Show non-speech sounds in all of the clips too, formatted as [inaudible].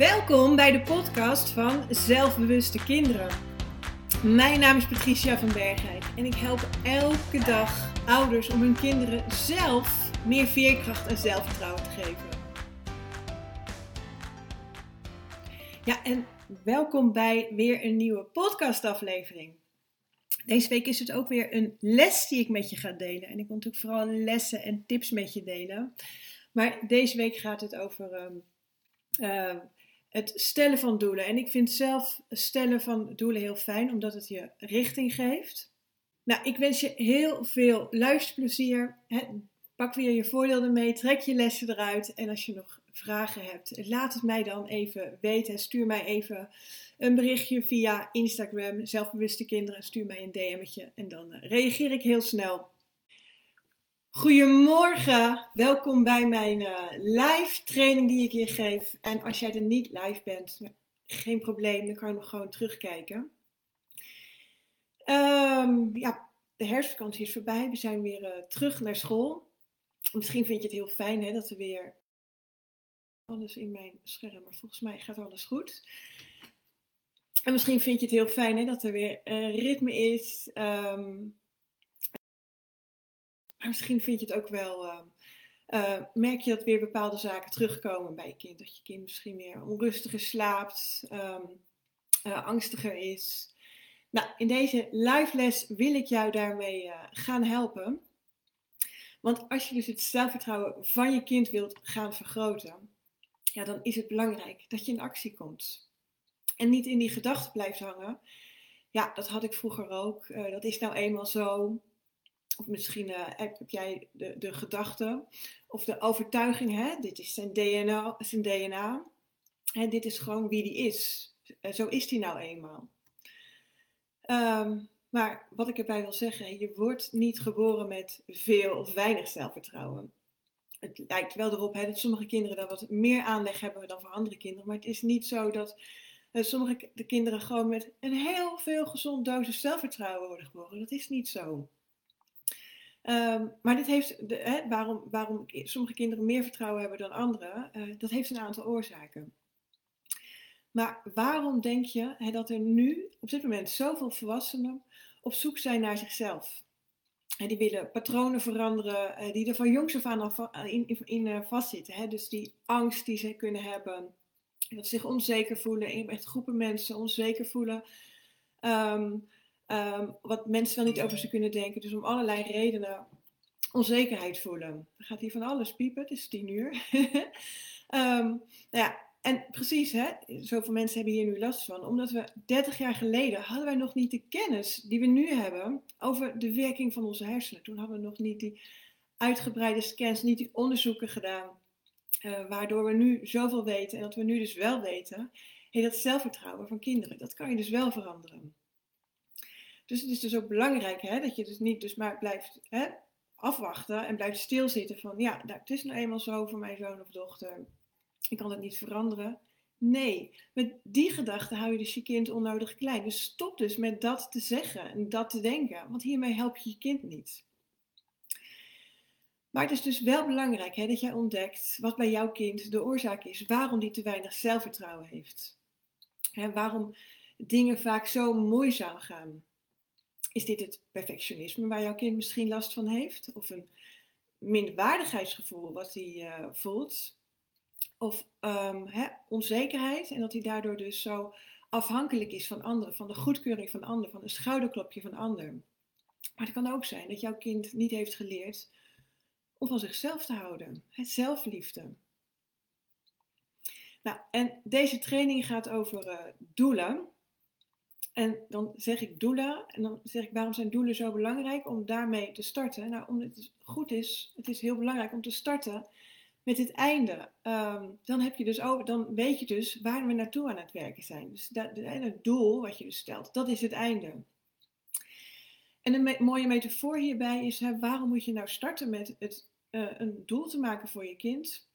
Welkom bij de podcast van Zelfbewuste Kinderen. Mijn naam is Patricia van Bergheid en ik help elke dag ouders om hun kinderen zelf meer veerkracht en zelfvertrouwen te geven. Ja, en welkom bij weer een nieuwe podcastaflevering. Deze week is het ook weer een les die ik met je ga delen. En ik wil natuurlijk vooral lessen en tips met je delen. Maar deze week gaat het over ehm, ehm, het stellen van doelen. En ik vind zelf stellen van doelen heel fijn, omdat het je richting geeft. Nou, ik wens je heel veel luisterplezier. Pak weer je voordeel mee, trek je lessen eruit. En als je nog vragen hebt, laat het mij dan even weten. Stuur mij even een berichtje via Instagram, zelfbewuste kinderen. Stuur mij een DM'tje en dan eh, reageer ik heel snel. Goedemorgen, welkom bij mijn uh, live training die ik je geef. En als jij er niet live bent, geen probleem, dan kan je nog gewoon terugkijken. Um, ja, de herfstvakantie is voorbij, we zijn weer uh, terug naar school. Misschien vind je het heel fijn hè, dat er weer alles in mijn scherm, maar volgens mij gaat alles goed. En misschien vind je het heel fijn hè, dat er weer uh, ritme is. Um, maar misschien vind je het ook wel. Uh, merk je dat weer bepaalde zaken terugkomen bij je kind. Dat je kind misschien meer onrustiger slaapt, um, uh, angstiger is. Nou, in deze live les wil ik jou daarmee uh, gaan helpen. Want als je dus het zelfvertrouwen van je kind wilt gaan vergroten, ja, dan is het belangrijk dat je in actie komt. En niet in die gedachten blijft hangen. Ja, dat had ik vroeger ook. dat is nou eenmaal zo. Of misschien uh, heb, jij de, de gedachte of de overtuiging, hè? dit is zijn DNA, zijn DNA. Hè, dit is gewoon wie die is. Uh, zo is die nou eenmaal. Um, maar wat ik erbij wil zeggen, je wordt niet geboren met veel of weinig zelfvertrouwen. Het lijkt wel erop hè, dat sommige kinderen daar wat meer aanleg hebben dan voor andere kinderen. Maar het is niet zo dat uh, sommige de kinderen gewoon met een heel veel gezond dosis zelfvertrouwen worden geboren. Dat is niet zo. Um, maar dit heeft, hè, waarom, waarom sommige kinderen meer vertrouwen hebben dan anderen, uh, dat heeft een aantal oorzaken. Maar waarom denk je hè, dat er nu op dit moment zoveel volwassenen op zoek zijn naar zichzelf? En die willen patronen veranderen, uh, die er van jongs af aan al eh, in, in, vastzitten. Hè? Dus die angst die ze kunnen hebben, dat ze zich onzeker voelen, echt groepen mensen onzeker voelen. Um, Um, wat mensen dan niet over ze kunnen denken. Dus om allerlei redenen onzekerheid voelen. Dan gaat hier van alles piepen, het is tien uur. um, [laughs] nou ja, en precies, hè, zoveel mensen hebben hier nu last van. Omdat we 30 jaar geleden hadden wij nog niet de kennis die we nu hebben over de werking van onze hersenen. Toen hadden we nog niet die uitgebreide scans, niet die onderzoeken gedaan. Uh, waardoor we nu zoveel weten en dat we nu dus wel weten. Hey, dat zelfvertrouwen van kinderen, dat kan je dus wel veranderen. Dus het is dus ook belangrijk hè, dat je dus niet dus maar blijft hè, afwachten en blijft stilzitten van ja, nou, het is nou eenmaal zo voor mijn zoon of dochter. Ik kan het niet veranderen. Nee, met die gedachte hou je dus je kind onnodig klein. Dus stop dus met dat te zeggen en dat te denken, want hiermee help je je kind niet. Maar het is dus wel belangrijk hè, dat jij ontdekt wat bij jouw kind de oorzaak is, waarom die te weinig zelfvertrouwen heeft. Hè, waarom dingen vaak zo moeizaam gaan. Is dit het perfectionisme waar jouw kind misschien last van heeft? Of een minderwaardigheidsgevoel wat hij uh, voelt? Of hè, onzekerheid en dat hij daardoor dus zo afhankelijk is van anderen, van de goedkeuring van anderen, van een schouderklopje van anderen. Maar het kan ook zijn dat jouw kind niet heeft geleerd om van zichzelf te houden. Het zelfliefde. Nou, en deze training gaat over uh, doelen. En dan zeg ik doelen. En dan zeg ik waarom zijn doelen zo belangrijk om daarmee te starten? Nou, omdat het goed is, het is heel belangrijk om te starten met het einde. Um, dan, heb je dus dan weet je dus waar we naartoe aan het werken zijn. Dus dat, het doel wat je dus stelt, dat is het einde. En een mooie metafoor hierbij is, hè, waarom moet je nou starten met het, uh, een doel te maken voor je kind?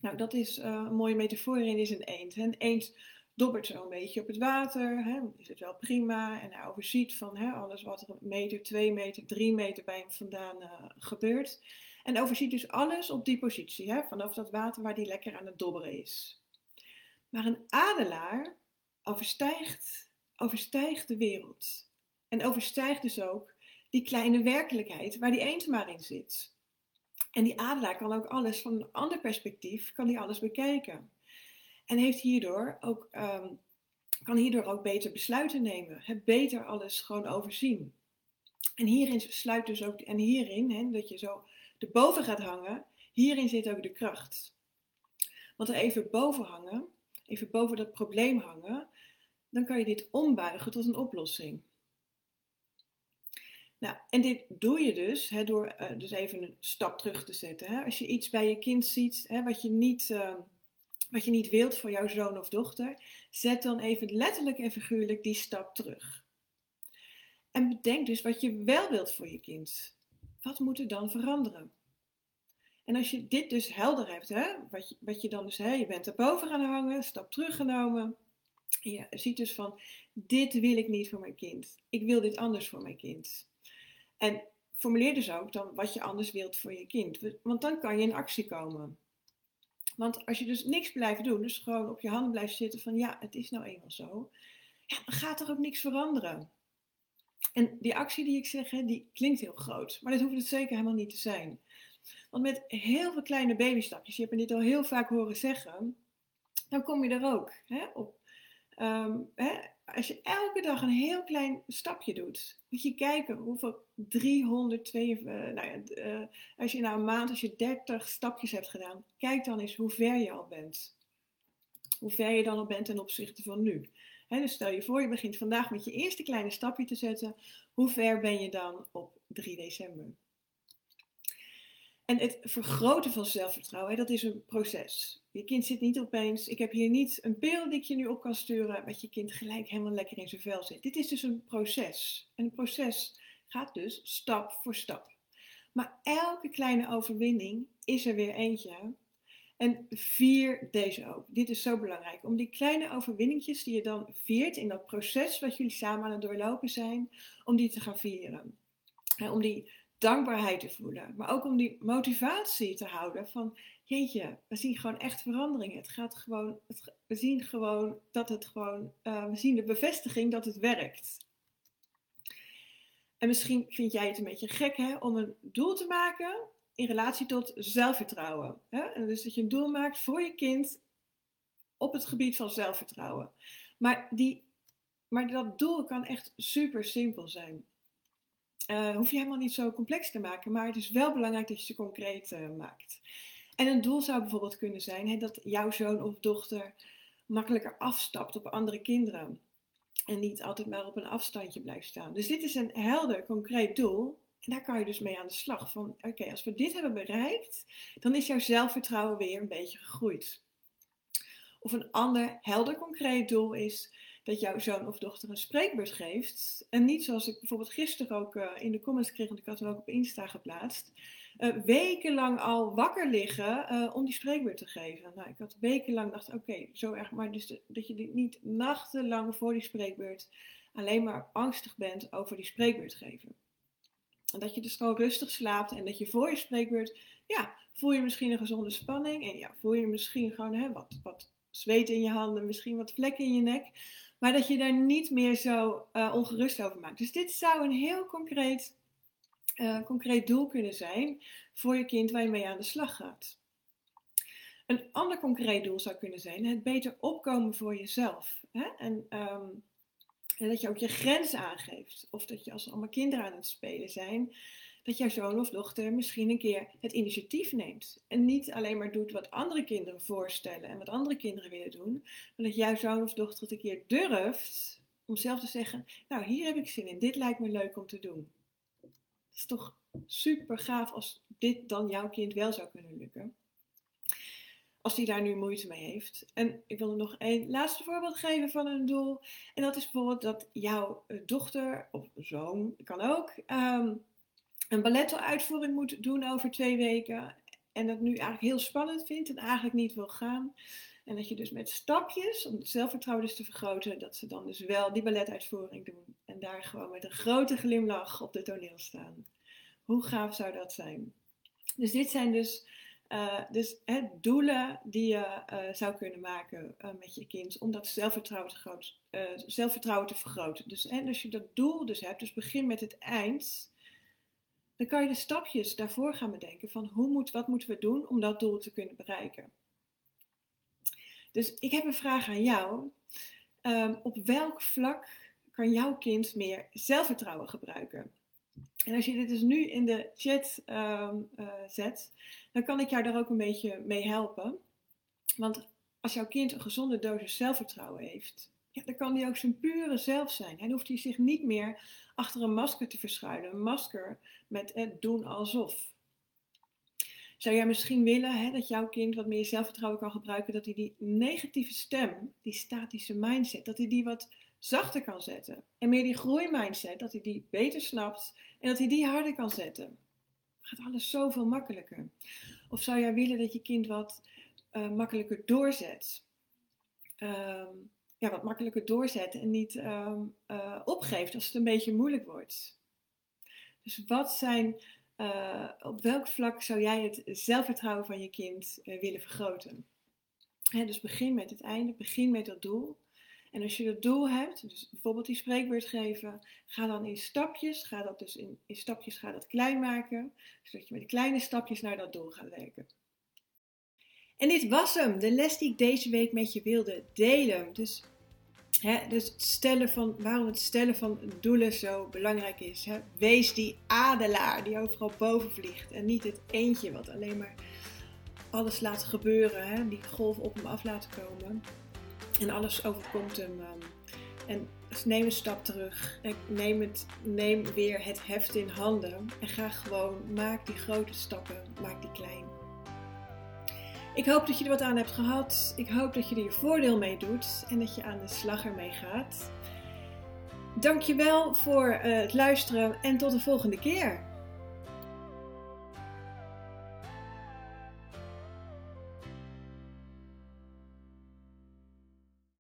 Nou, dat is uh, een mooie metafoor in is een eend. Een eend dobbert zo een beetje op het water. Hè, is het wel prima. En hij overziet van hè, alles wat er een meter, twee meter, drie meter bij hem vandaan uh, gebeurt. En overziet dus alles op die positie. Hè, vanaf dat water waar hij lekker aan het dobberen is. Maar een adelaar overstijgt, overstijgt de wereld. En overstijgt dus ook die kleine werkelijkheid waar die eend maar in zit. En die adelaar kan ook alles van een ander perspectief, kan die alles bekijken. En heeft hierdoor ook, ehm, kan hierdoor ook beter besluiten nemen. Het beter alles gewoon overzien. En hierin sluit dus ook, en hierin, dat je zo erboven gaat hangen, hierin zit ook de kracht. Want er even boven hangen, even boven dat probleem hangen, dan kan je dit ombuigen tot een oplossing. Nou, en dit doe je dus door uh, dus even een stap terug te zetten. Als je iets bij je kind ziet wat, je niet, uh, wat je niet wilt voor jouw zoon of dochter, zet dan even letterlijk en figuurlijk die stap terug. En bedenk dus wat je wel wilt voor je kind. Wat moet er dan veranderen? En als je dit dus helder hebt, hè, wat, je, wat je dan dus, hè, je bent erboven gaan hangen, stap teruggenomen. Je ziet dus van, dit wil ik niet voor mijn kind. Ik wil dit anders voor mijn kind. En formuleer dus ook dan wat je anders wilt voor je kind. Want dan kan je in actie komen. Want als je dus niks blijft doen, dus gewoon op je handen blijft zitten van ja, het is nou eenmaal zo, ja, dan gaat er ook niks veranderen. En die actie die ik zeg, hè, die klinkt heel groot, maar dat hoeft het zeker helemaal niet te zijn. Want met heel veel kleine babystapjes, je hebt me dit al heel vaak horen zeggen, dan kom je er ook hè, op. Ehm, hè, als je elke dag een heel klein stapje doet, moet je kijken hoeveel 302, uh, nou ja, uh, als je na een maand, als je 30 stapjes hebt gedaan, kijk dan eens hoe ver je al bent. Hoe ver je dan al bent ten opzichte van nu. dus stel je voor, je begint vandaag met je eerste kleine stapje te zetten. Hoe ver ben je dan op 3 december? En het vergroten van zelfvertrouwen, dat is een proces. Je kind zit niet opeens, ik heb hier niet een pil die ik je nu op kan sturen, wat je kind gelijk helemaal lekker in zijn vel zit. Dit is dus een proces. En een proces gaat dus stap voor stap. Maar elke kleine overwinning is er weer eentje. En vier deze ook. Dit is zo belangrijk. Om die kleine overwinningjes die je dan viert in dat proces wat jullie samen aan het doorlopen zijn, om die te gaan vieren. En om die dankbaarheid te voelen. Maar ook om die motivatie te houden van, jeetje, we zien gewoon echt verandering. Het gaat gewoon, we zien gewoon dat het gewoon, uh, we zien de bevestiging dat het werkt. En misschien vind jij het een beetje gek hè, om een doel te maken in relatie tot zelfvertrouwen. Hè? Dus dat je een doel maakt voor je kind op het gebied van zelfvertrouwen. Maar, die, maar dat doel kan echt super simpel zijn. Uh, hoef je helemaal niet zo complex te maken, maar het is wel belangrijk dat je ze concreet uh, maakt. En een doel zou bijvoorbeeld kunnen zijn hè, dat jouw zoon of dochter makkelijker afstapt op andere kinderen. En niet altijd maar op een afstandje blijft staan. Dus dit is een helder, concreet doel. En daar kan je dus mee aan de slag. Van oké, als we dit hebben bereikt, dan is jouw zelfvertrouwen weer een beetje gegroeid. Of een ander helder, concreet doel is dat jouw zoon of dochter een spreekbeurt geeft. En niet zoals ik bijvoorbeeld gisteren ook uh, in de comments kreeg, want ik had hem ook op Insta geplaatst. Uh, wekenlang al wakker liggen uh, om die spreekbeurt te geven. Nou, ik had wekenlang dacht, oké, zo erg, maar dus dat je niet nachtenlang voor die spreekbeurt alleen maar angstig bent over die spreekbeurt geven. En dat je dus gewoon rustig slaapt en dat je voor je spreekbeurt, ja, voel je misschien een gezonde spanning en ja, voel je misschien gewoon hè, wat, wat zweet in je handen, misschien wat vlekken in je nek. Maar dat je daar niet meer zo uh, ongerust over maakt. Dus dit zou een heel concreet, uh, concreet doel kunnen zijn voor je kind waar je mee aan de slag gaat. Een ander concreet doel zou kunnen zijn het beter opkomen voor jezelf. Hè? En, en dat je ook je grenzen aangeeft. Of dat je als allemaal kinderen aan het spelen zijn, dat jouw zoon of dochter misschien een keer het initiatief neemt. En niet alleen maar doet wat andere kinderen voorstellen en wat andere kinderen willen doen, maar dat jouw zoon of dochter het een keer durft om zelf te zeggen: Nou, hier heb ik zin in, dit lijkt me leuk om te doen. Het is toch super gaaf als dit dan jouw kind wel zou kunnen lukken. Als die daar nu moeite mee heeft. En ik wil er nog een laatste voorbeeld geven van een doel. En dat is bijvoorbeeld dat jouw dochter of zoon, kan ook, um, een balletuitvoering moet doen over twee weken. En dat nu eigenlijk heel spannend vindt en eigenlijk niet wil gaan. En dat je dus met stapjes, om het zelfvertrouwen dus te vergroten, dat ze dan dus wel die balletuitvoering doen. En daar gewoon met een grote glimlach op de toneel staan. Hoe gaaf zou dat zijn? Dus dit zijn dus Uh, dus hè, doelen die je uh, zou kunnen maken uh, met je kind om dat zelfvertrouwen te, groot, zelfvertrouwen te vergroten. Dus hè, als je dat doel dus hebt, dus begin met het eind, dan kan je de stapjes daarvoor gaan bedenken van hoe moet, wat moeten we doen om dat doel te kunnen bereiken. Dus ik heb een vraag aan jou. Um, op welk vlak kan jouw kind meer zelfvertrouwen gebruiken? En als je dit dus nu in de chat um, uh, zet, dan kan ik jou daar ook een beetje mee helpen. Want als jouw kind een gezonde dosis zelfvertrouwen heeft, dan kan hij ook zijn pure zelf zijn. Dan hoeft hij zich niet meer achter een masker te verschuilen. Een masker met het doen alsof. Zou jij misschien willen hè, dat jouw kind wat meer zelfvertrouwen kan gebruiken, dat hij die negatieve stem, die statische mindset, dat hij die wat zachter kan zetten. En meer die groeimindset, dat hij die beter snapt en dat hij die harder kan zetten. Gaat alles zoveel makkelijker. Of zou jij willen dat je kind wat uh, makkelijker doorzet? Um, ja, wat makkelijker doorzet en niet um, uh, opgeeft als het een beetje moeilijk wordt. Dus wat zijn, uh, op welk vlak zou jij het zelfvertrouwen van je kind willen vergroten? Dus begin met het einde, begin met dat doel. En als je dat doel hebt, dus bijvoorbeeld die spreekbeurt geven, ga dan in stapjes, ga dat dus in, in stapjes ga dat klein maken, zodat je met kleine stapjes naar dat doel gaat werken. En dit was hem, de les die ik deze week met je wilde delen. Dus, hè, dus het stellen van, waarom het stellen van doelen zo belangrijk is. Hè. Wees die adelaar die overal boven vliegt en niet het eentje wat alleen maar alles laat gebeuren, hè, die golf op hem af laten komen. En alles overkomt hem. Um, en neem een stap terug. Neem, het, neem weer het heft in handen. En ga gewoon, maak die grote stappen, maak die klein. Ik hoop dat je er wat aan hebt gehad. Ik hoop dat je er je voordeel mee doet en dat je aan de slag ermee gaat. Dankjewel voor uh, het luisteren en tot de volgende keer.